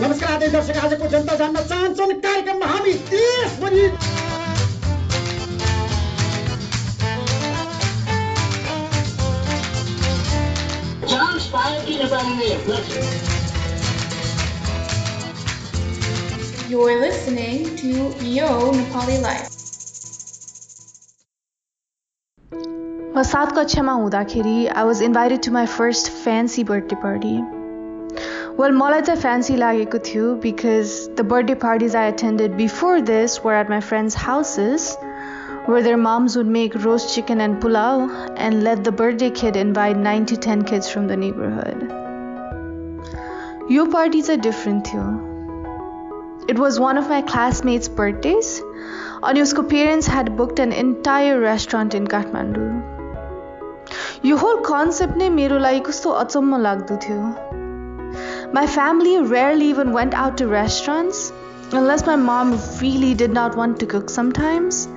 नमस्कार आदरणीय दर्शक आजको जनता जान्न चाहन्छन् कार्यक्रममा हामी देशभरि चान्स पायो कि नेपालीले You're listening to Yo Nepali Life. म सात कक्षामा हुँदाखेरि I was invited to my first fancy birthday party well मलाई चाहिँ फ्यान्सी लागेको थियो because the birthday parties I attended before this were at my friends houses where their moms would make roast chicken and pulao and let the birthday kid invite 9 to 10 kids from the neighborhood. Your parties are different too. It was one of my classmates' birthdays, and उसको parents had booked an entire restaurant in Kathmandu. Yo whole concept नै मेरो लागि कस्तो अचम्म लाग्दो थियो my family rarely even went out to restaurants unless my mom really did not want to cook sometimes.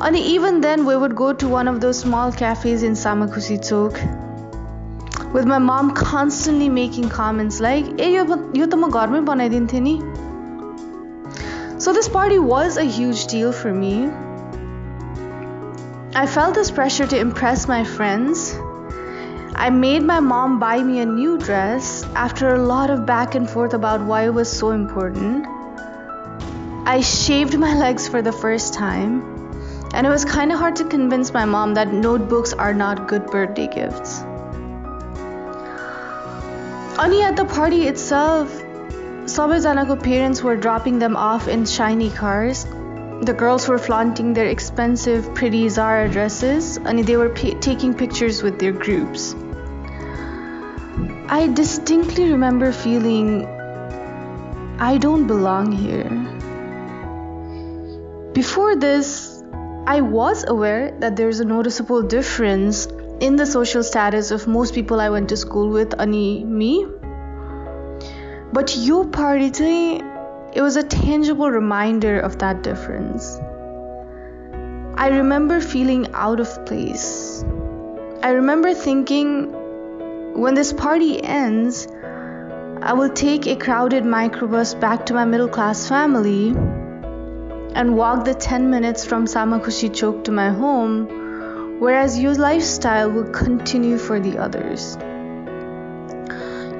And even then, we would go to one of those small cafes in Samakushi Chowk with my mom constantly making comments like, hey, you. So this party was a huge deal for me. I felt this pressure to impress my friends. I made my mom buy me a new dress after a lot of back and forth about why it was so important, I shaved my legs for the first time. And it was kind of hard to convince my mom that notebooks are not good birthday gifts. Only at the party itself, Sobezanako parents were dropping them off in shiny cars. The girls were flaunting their expensive, pretty Zara dresses, and they were p- taking pictures with their groups. I distinctly remember feeling I don't belong here. Before this, I was aware that there's a noticeable difference in the social status of most people I went to school with, ani me. But your party it was a tangible reminder of that difference. I remember feeling out of place. I remember thinking, when this party ends, I will take a crowded microbus back to my middle class family and walk the 10 minutes from Samakushi Chowk to my home, whereas your lifestyle will continue for the others.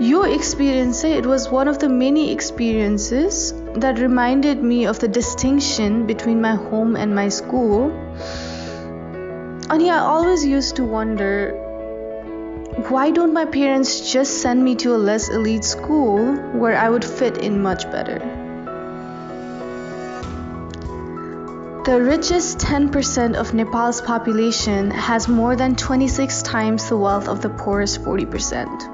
Your experience, it was one of the many experiences that reminded me of the distinction between my home and my school. And yeah, I always used to wonder why don't my parents just send me to a less elite school where I would fit in much better? The richest 10% of Nepal's population has more than 26 times the wealth of the poorest 40%.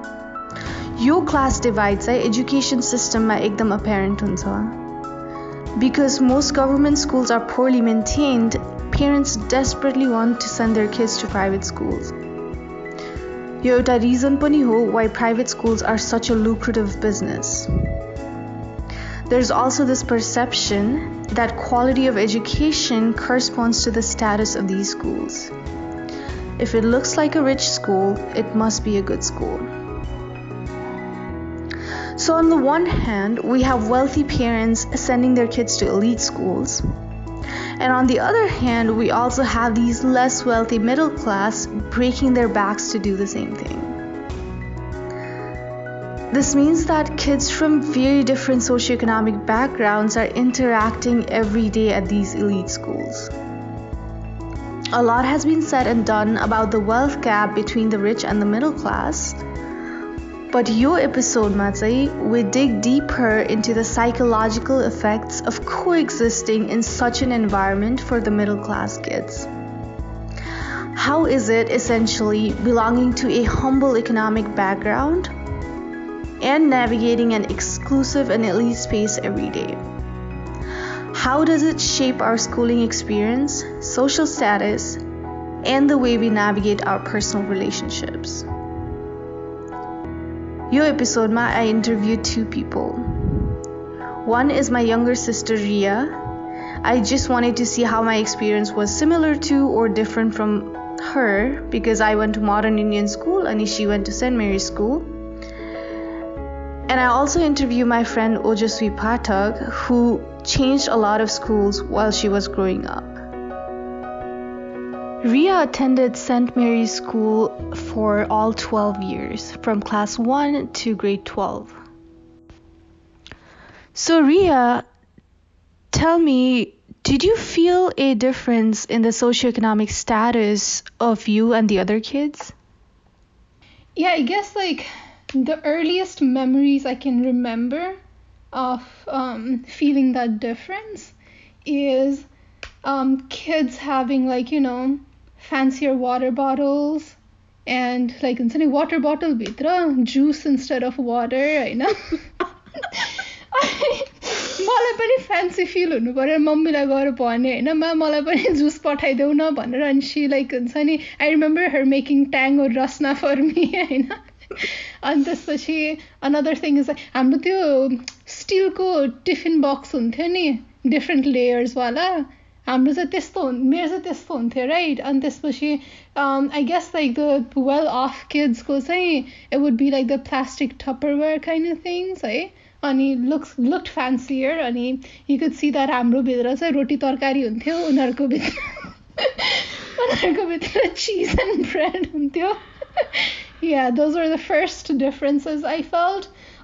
Yo class divide चाहिँ education सिस्टममा एकदम अपेरेन्ट हुन्छ because most government schools are poorly maintained parents desperately want to send their kids to private schools यो एउटा region पनि हो why private schools are such a lucrative business There is also this perception that quality of education corresponds to the status of these schools. If it looks like a rich school, it must be a good school. So, on the one hand, we have wealthy parents sending their kids to elite schools. and on the other hand, we also have these less wealthy middle class breaking their backs to do the same thing. This means that kids from very different socioeconomic backgrounds are interacting every day at these elite schools. A lot has been said and done about the wealth gap between the rich and the middle class. But your episode, Matsai, we dig deeper into the psychological effects of coexisting in such an environment for the middle class kids. How is it essentially belonging to a humble economic background and navigating an exclusive and elite space every day? How does it shape our schooling experience, social status, and the way we navigate our personal relationships? Yo episodeमा I interviewed two people. One is my younger sister Ria. I just wanted to see how my experience was similar to or different from her because I went to Modern Indian School and she went to St. Mary's School. And I also interview my friend Ojaswi Pathak, who changed a lot of schools while she was growing up. Ria attended St. Mary's School for all 12 years, from class 1 to grade 12. So, Ria, tell me, did you feel a difference in the socioeconomic status of you and the other kids? Yeah, I guess like the earliest memories I can remember of um, feeling that difference is um, kids having like you know fancier water bottles and like हुन्छ नि water बटल भित्र जुस instead of water होइन मलाई पनि fancy fill हुनु पऱ्यो मम्मीलाई गएर भने होइन मा मलाई पनि जुस पठाइदेऊ न भनेर अनि सी लाइक हुन्छ नि आई रिमेम्बर हर मेकिङ ट्याङ और रसना फर मी होइन अनि त्यसपछि अनदर थिङ इज हाम्रो त्यो स्टिलको टिफिन बक्स हुन्थ्यो नि डिफ्रेन्ट लेयर्सवाला हाम्रो चाहिँ त्यस्तो हुन् मेरो चाहिँ त्यस्तो हुन्थ्यो राइट अनि त्यसपछि I guess like the well off किड्सको चाहिँ it would be like the plastic Tupperware kind of things है अनि लुक्स लुक्ड फ्यान्सियर अनि यु कुड सी द्याट हाम्रो भित्र चाहिँ रोटी तरकारी हुन्थ्यो उनीहरूको भित्र उनीहरूको भित्र चिज एन्ड ब्रेड हुन्थ्यो yeah, those were the first differences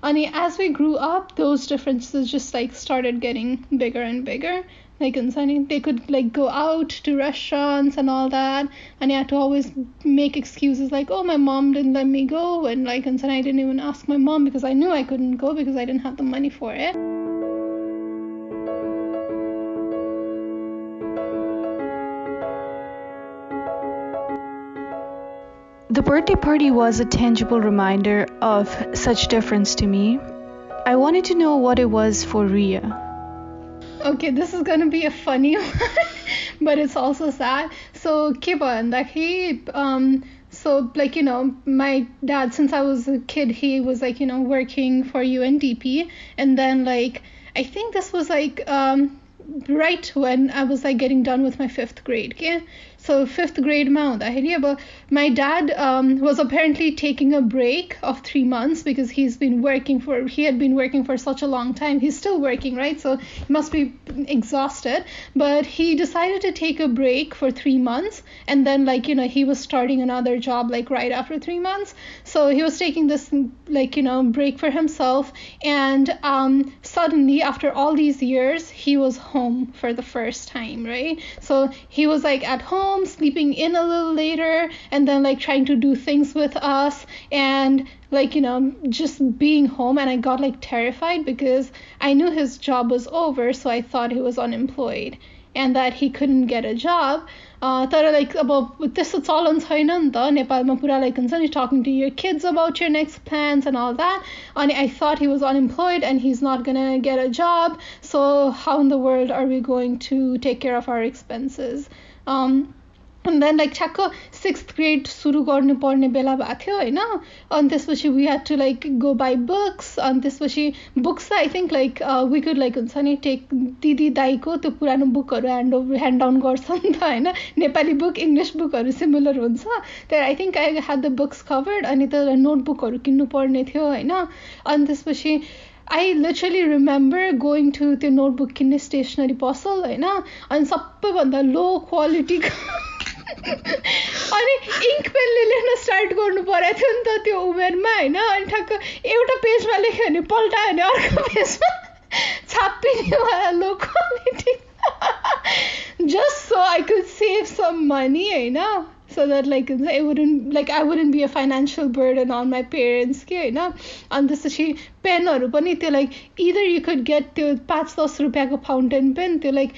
I. And as we grew up, those differences just like started getting bigger and bigger. Like in they could like go out to restaurants and all that, and you had to always make excuses like, "Oh, my mom didn't let me go," and like in I didn't even ask my mom because I knew I couldn't go because I didn't have the money for it. Birthday party was a tangible reminder of such difference to me. I wanted to know what it was for Ria. Okay, this is gonna be a funny one, but it's also sad. So, Kiba, like he, um, so like you know, my dad, since I was a kid, he was like you know working for UNDP, and then like I think this was like um right when I was like getting done with my fifth grade. Okay, so fifth grade mount but my dad um, was apparently taking a break of three months because he's been working for he had been working for such a long time. He's still working right? So he must be exhausted. But he decided to take a break for three months. And then like you know he was starting another job like right after three months. So he was taking this like you know break for himself. And um, suddenly after all these years he was home for the first time right? So he was like at home sleeping in a little later, and then like trying to do things with us and like you know just being home and I got like terrified because I knew his job was over so I thought he was unemployed and that he couldn't get a job तर like अब त्यस्तो चलन छैन नि त नेपालमा पुरा like हुन्छ नि talking to your kids about year next plans and all that अनि I thought he was unemployed and he is not gonna get a जब so how in the world are we going to take care of our expenses then like ठ्याक्क sixth grade सुरु गर्नुपर्ने बेला भएको थियो होइन अनि त्यसपछि we had to like go buy books अनि त्यसपछि books I think like we like हुन्छ नि टेक दिदी दाईको त्यो पुरानो बुकहरू ह्यान्ड ओभर ह्यान्ड डाउन गर्छ नि त होइन नेपाली बुक इङ्ग्लिस बुकहरू सिमिलर हुन्छ त्यहाँ I think I had the books covered अनि त नोटबुकहरू किन्नु पर्ने थियो होइन अनि त्यसपछि I literally remember going to त्यो नोटबुक किन्ने स्टेसनरी पसल होइन अनि सबैभन्दा लो क्वालिटीको अनि इङ्क पेनले लेख्न स्टार्ट गर्नु परेको थियो नि त त्यो उमेरमा होइन? अनि ठ्याक्क एउटा पेजमा लेख्यो भने पल्टायो भने अर्को पेजमा छापिने लो just so I could save some money होइन? so that like it wouldn't like I wouldn't be a financial burden on my parents के होइन अनि त्यसपछि पेनहरू पनि त्यो like either you could get त्यो पाँच दस रुपियाँको फाउन्टेन पेन त्यो लाइक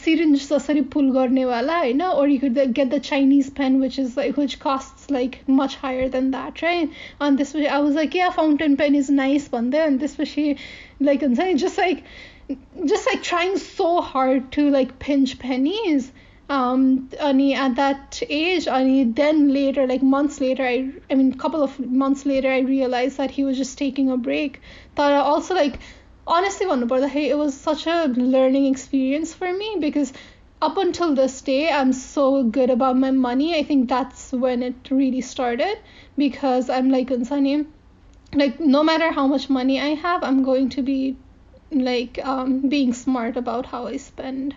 सिरिन्ज जसरी पुल गर्नेवाला होइन or you could get the Chinese pen which is like which cost like much higher than that right अनि त्यसपछि आई वाज लाइक या फाउन्टेन पेन इज नाइस भन्दै अनि त्यसपछि लाइक हुन्छ नि just like just like trying so hard to like pinch pennies um, at that age, and then later, like months later, I, I mean, a couple of months later, I realized that he was just taking a break. But also, like, honestly, hey, it was such a learning experience for me because up until this day, I'm so good about my money. I think that's when it really started because I'm like, Unsani, like no matter how much money I have, I'm going to be like um, being smart about how I spend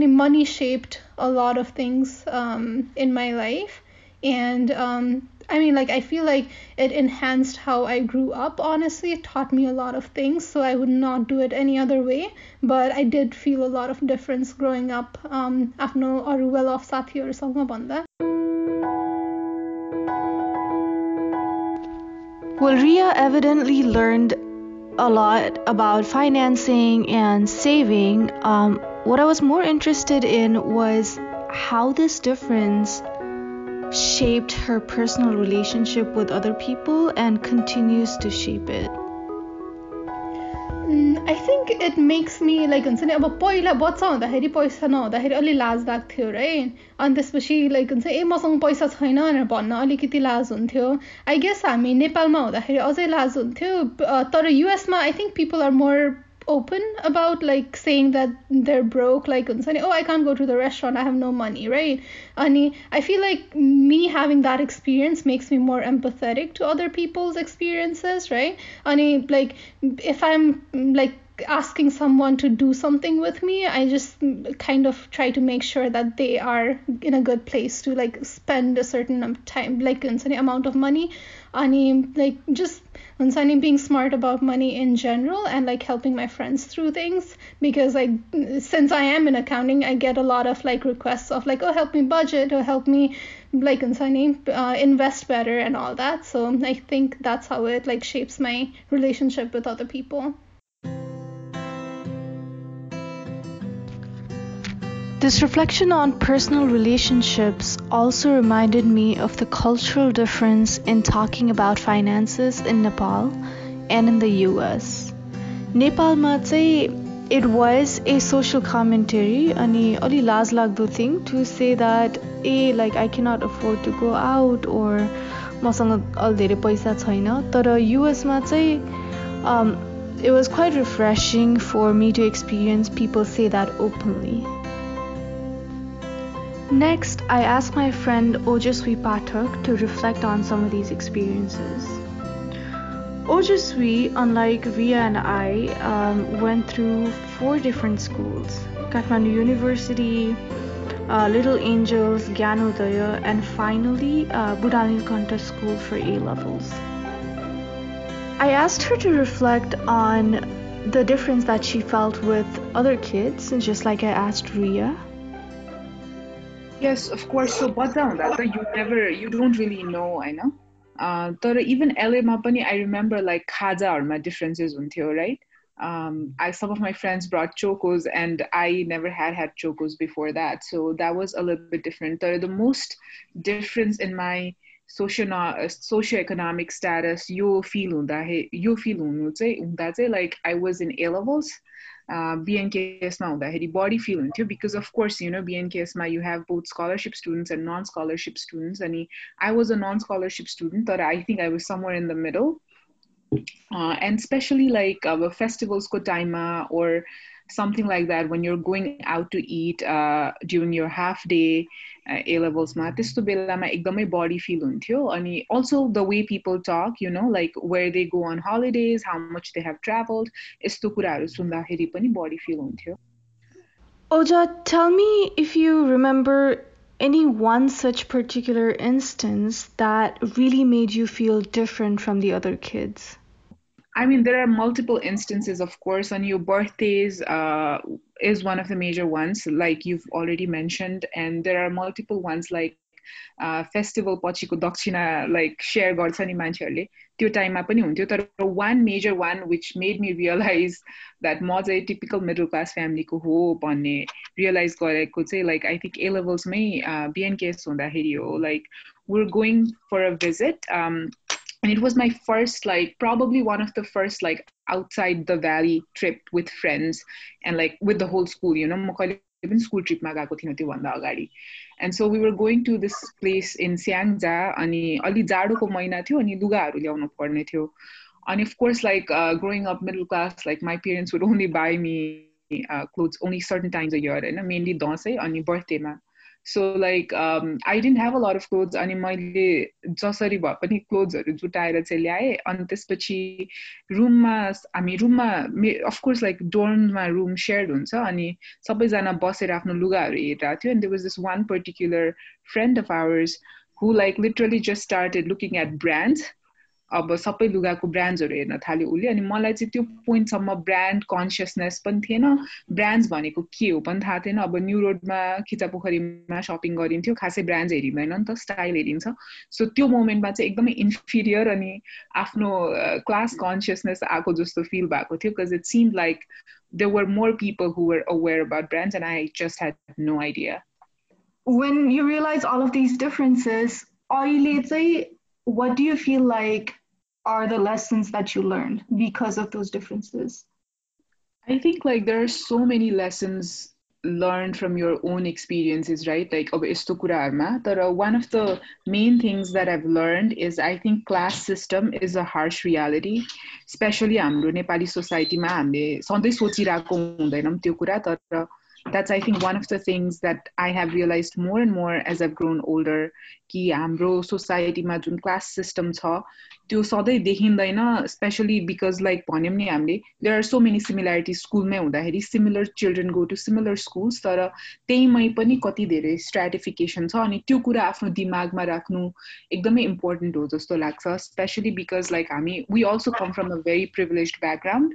Money shaped a lot of things um, in my life, and um, I mean, like, I feel like it enhanced how I grew up, honestly. It taught me a lot of things, so I would not do it any other way. But I did feel a lot of difference growing up um, आफ्नो अरू well of साथीहरूसँग भन्दा Well, Ria evidently learned a lot about financing and saving. Um, what I was more interested in was how this difference shaped her personal relationship with other people and continues to shape it. I think it makes me like हुन्छ नि अब पहिला बच्चा हुँदाखेरि पैसा नहुँदाखेरि अलि लाज लाग्थ्यो है अनि त्यसपछि लाइक हुन्छ ए मसँग पैसा छैन भनेर भन्न अलिकति लाज हुन्थ्यो आई गेस हामी नेपालमा हुँदाखेरि अझै लाज हुन्थ्यो तर युएसमा I think people are more open about like saying that they're broke like oh i can't go to the restaurant i have no money right? And i feel like me having that experience makes me more empathetic to other people's experiences right? And like if i'm like asking someone to do something with me i just kind of try to make sure that they are in a good place to like spend a certain time like an amount of money. And like just and being smart about money in general and like helping my friends through things because like since I am in accounting I get a lot of like requests of like oh help me budget or help me like uh, invest better and all that. So I think that's how it like shapes my relationship with other people This reflection on personal relationships also reminded me of the cultural difference in talking about finances in Nepal and in the US. नेपालमा चाहिँ it was a social commentary अनि अलि लाज लाग्दो thing to say that A like I cannot afford to go out or मसँग अलि धेरै पैसा छैन तर युएसमा चाहिँ um, it was quite refreshing for me to experience people say that openly. Next, I asked my friend Ojaswi Pathak to reflect on some of these experiences. Ojaswi, unlike Ria and I, um, went through four different schools Kathmandu University, uh, Little Angels, Gyanodaya, and finally uh, School for A levels. I asked her to reflect on the difference that she felt with other kids, just like I asked Ria. Yes, of course. So बच्चा हुँदा त you never you don't really know होइन तर even एलएमा पनि I remember like खाजाहरूमा differences हुन्थ्यो right um, I, some of my friends brought chocos and I never had had chocos before that. So that was a little bit different. The, the most difference in my socio socioeconomic status, you feel you feel like I was in A levels बिएनकेएसमा हुँदाखेरि बढी fill हुन्थ्यो because of course you know बिएनकेएसमा you have both scholarship students and non scholarship students अनि I was a none scholarship student तर आई think I was summer in the middle end specially like अब फेस्टिभल्सको टाइममा ओर something like that when you're going out to eat uh, during your half day ए लेभल्समा त्यस्तो बेलामा एकदमै बडी fill हुन्थ्यो अनि also the way people टक you know like where they go on holidays how much they have travelled यस्तो कुराहरू सुन्दाखेरि पनि बडी फिल हुन्थ्यो Oja, tell me if you remember any one such particular instance that really made you feel different from the other kids. I mean, there are multiple instances, of course, on your birthdays uh, is one of the major ones, like you've already mentioned, and there are multiple ones like uh, festival पछिको दक्षिणा like share गर्छ नि मान्छेहरूले त्यो टाइममा पनि हुन्थ्यो तर one major one which made me realise that म चाहिँ टिपिकल मिडल क्लास फ्यामिलीको हो भन्ने रियलाइज गरेको चाहिँ लाइक आई थिङ्क ए लेभल्समै बिएनकेएस हुँदाखेरि हो like we're going for a visit um, and it was my first like probably one of the first like outside the valley trip with friends and like with the whole school you know even school trip and so we were going to this place in Siangja अनि अलि जाडोको महिना थियो अनि लुगाहरू ल्याउनु पर्ने थियो अनि of course like uh, growing up middle class like my parents would only buy me uh, clothes only certain times a year होइन mainly दसैँ अनि बर्थडेमा सो like I didn't have a lot of clothes अनि मैले जसरी भए पनि क्लोथ्सहरू जुटाएर चाहिँ ल्याएँ अनि त्यसपछि रुममा हामी रुममा अफकोर्स लाइक डोर्ममा रुम सेयर्ड हुन्छ अनि सबैजना बसेर आफ्नो लुगाहरू हेरिरहेको थियो अनि they was this one particular friend of ours who like literally just started looking at brands अब सबै लुगाको ब्रान्ड्सहरू हेर्न थाल्यो उसले अनि मलाई चाहिँ त्यो पोइन्टसम्म ब्रान्ड कन्सियसनेस पनि थिएन। ब्रान्ड्स भनेको के हो पनि थाहा थिएन। अब न्यु रोडमा खिचापोखरीमा सपिङ गरिन्थ्यो। खासै ब्रान्ड्स हेरिँदैन नि त स्टाइल हेरिन्छ। सो त्यो मोमेन्टमा चाहिँ एकदमै इन्फिरियर अनि आफ्नो क्लास कन्सियसनेस आएको जस्तो फिल भएको थियो। Because it seem like there were more people who were aware about brands and I just had no idea. When you realize all of these differences, what do you feel like are the lessons that you learned because of those differences? I think like there are so many lessons learned from your own experiences, right? Like अब यस्तो कुराहरूमा तर one of the main things that I've learned is I think class system is a harsh reality, especially हाम्रो नेपाली सोसाइटीमा हामीले सधैँ सोचिरहेको हुँदैनौँ त्यो कुरा तर that's I think one of the things that I have realized more and more as I've grown older कि हाम्रो सोसाइटीमा जुन क्लास सिस्टम छ त्यो सधैँ देखिँदैन स्पेसली बिकज लाइक भन्यौँ नि हामीले there are so many similarity स्कुलमै हुँदाखेरि similar children go to similar schools तर त्यहीमै पनि कति धेरै स्ट्राटिफिकेसन छ अनि त्यो कुरा आफ्नो दिमागमा राख्नु एकदमै इम्पोर्टेन्ट हो जस्तो लाग्छ स्पेसली बिकज लाइक हामी we also come from a very privilege background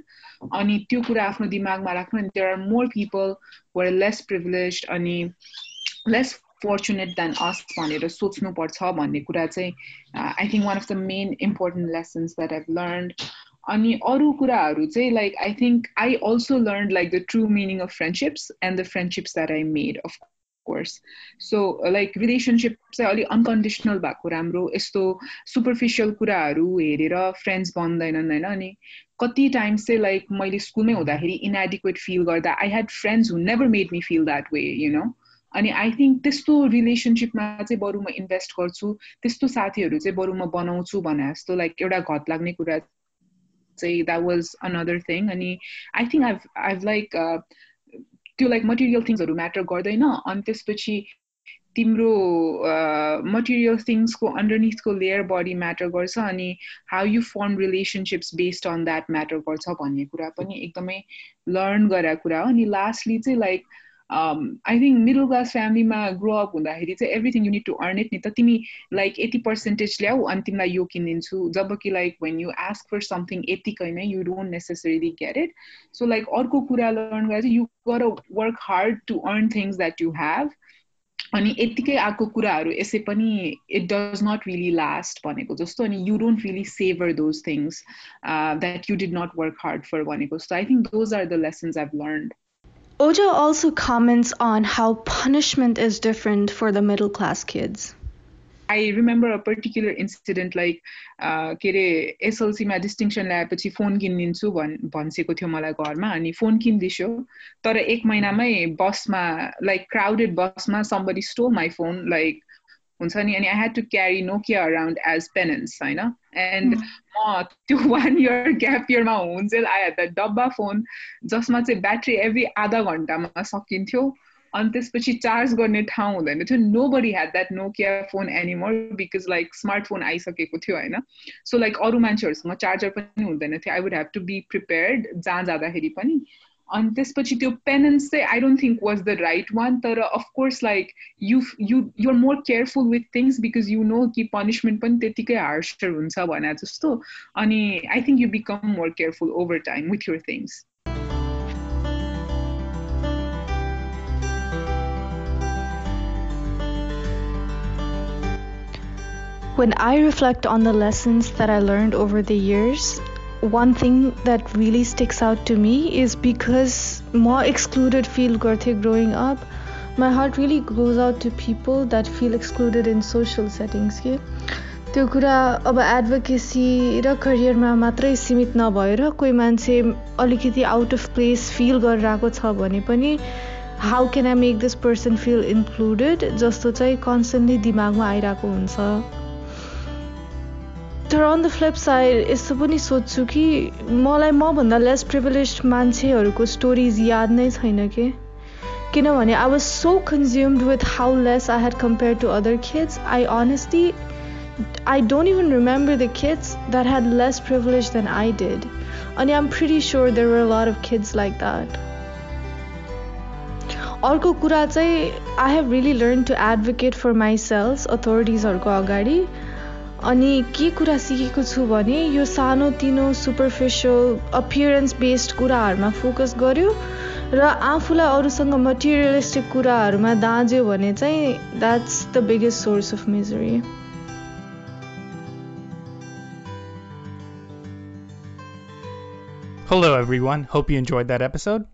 अनि त्यो कुरा आफ्नो दिमागमा राख्नु अनि there are more people were less privilege अनि लेस फर्चुनेट देन अस भनेर सोच्नुपर्छ भन्ने कुरा चाहिँ I think one of the main important lessons that have learn अनि अरू कुराहरू चाहिँ like I think I also learn like the true meaning of friendships and the friendships that I made of course so like relationship चाहिँ अलिक unconditional भएको राम्रो यस्तो superficial कुराहरू हेरेर फ्रेन्ड्स बन्दैनन् होइन अनि कति टाइम्स चाहिँ लाइक मैले स्कुलमै हुँदाखेरि इनएडिक्वेट फिल गर्दा I had friends who never made me feel that way you know अनि आई थिङ्क त्यस्तो रिलेसनसिपमा चाहिँ बरु म इन्भेस्ट गर्छु त्यस्तो साथीहरू चाहिँ बरु म बनाउँछु भने जस्तो लाइक एउटा घत लाग्ने कुरा चाहिँ द्याट वाज अनदर थिङ अनि I think I've I've like त्यो लाइक मटेरियल थिङ्सहरू म्याटर गर्दैन। अनि त्यसपछि तिम्रो मटेरियल थिङ्सको अन्डरनिथको लेयर बडी म्याटर गर्छ। अनि how you form relationships based on that matter गर्छ भन्ने कुरा पनि एकदमै लर्न गरेको कुरा हो। अनि लास्टली चाहिँ like I think middle class फ्यामिलीमा ग्रो अप हुँदाखेरि चाहिँ everything unit to earn it नि त तिमी लाइक यति पर्सेन्टेज ल्याऊ अनि तिमीलाई यो किनिदिन्छु जब कि like when you ask for something यतिकै नै you don't necessarily get it so like अर्को कुरा लर्न गरेर चाहिँ यु गर work hard to earn things that you have अनि यतिकै आएको कुराहरू यसै पनि it does not really last भनेको जस्तो अनि you don't really savour those things that you did not work hard for भनेको जस्तो I think those are the lessons I've learned Oja also comments on how punishment is different for the middle class kids. I remember a particular incident like के अरे एसएलसीमा distinction ल्याएपछि phone किनिदिन्छु भन् भनिसकेको थियो मलाई घरमा अनि phone किनिदिन्छु तर एक महिनामै बसमा लाइक क्राउडेड बसमा somebody stole my phone like हुन्छ नि अनि I had to carry Nokia around as penance होइन एन्ड म त्यो वान इयर ग्याप इयरमा हुन्छ आई हेड द डब्बा फोन जसमा चाहिँ ब्याट्री एभ्री आधा घन्टामा सकिन्थ्यो अनि त्यसपछि चार्ज गर्ने ठाउँ हुँदैन थियो nobody had that Nokia phone anymore because like smartphone आइसकेको थियो होइन सो लाइक अरू मान्छेहरूसँग चार्जर पनि हुँदैन थियो I would have to be prepared जहाँ जाँदाखेरि पनि अनि त्यसपछि त्यो पेनेन्स चाहिँ I don't think was the right वान तर of course like you you you're more careful with things because you know कि पनिसमेन्ट पनि त्यतिकै हार्सर हुन्छ भने जस्तो अनि I think you become more careful over time with your things When I reflect on the lessons that I learned over the years, one thing that really sticks out to me is because म excluded feel गर्थेँ growing up my heart really goes out to people that feel excluded in social settings के त्यो कुरा अब advocacy र करियरमा मात्रै सीमित नभएर कोही मान्छे अलिकति आउट अफ प्लेस फिल गरिरहेको छ भने पनि how can I make this person feel included जस्तो चाहिँ कन्सन्टली दिमागमा आइरहेको हुन्छ। तर अन द फ्लिप साइड यस्तो पनि सोध्छु कि मलाई मभन्दा लेस प्रिभिलेज मान्छेहरूको स्टोरिज याद नै छैन के किनभने I was so consumed with how less I had compare to other kids I honestly I don't even remember the kids that had less privilege than I did. And I'm pretty sure there were a lot of kids like that. अर्को कुरा चाहिँ I have really learn to advocate for my sales अथोरिटिजहरूको अगाडि अनि के कुरा सिकेको छु भने यो सानो तिनो सुपरफिसियल अपियरेन्स बेस्ड कुराहरूमा फोकस गर्यो र आफूलाई अरूसँग मटेरियलिस्टिक कुराहरूमा दाँज्यो भने चाहिँ that's the biggest source of misery Hello everyone, hope you enjoyed that episode.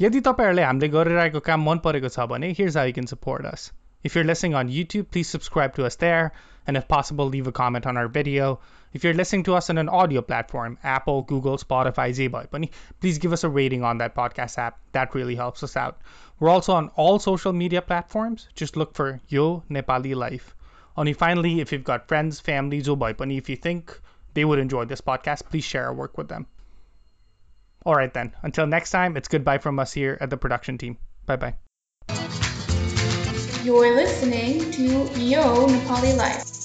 यदि तपाईँहरूले हामीले गरिरहेको काम मन परेको छ भने how you can support us. If you're listening on YouTube, please subscribe to us there, and if possible, leave a comment on our video. If you're listening to us on an audio platform, Apple, Google, Spotify, Zeboi, please give us a rating on that podcast app. That really helps us out. We're also on all social media platforms. Just look for Yo Nepali Life. Only finally, if you've got friends, family, Zuboi, if you think they would enjoy this podcast, please share our work with them. All right, then. Until next time, it's goodbye from us here at the production team. Bye bye. You're listening to Yo Nepali Life.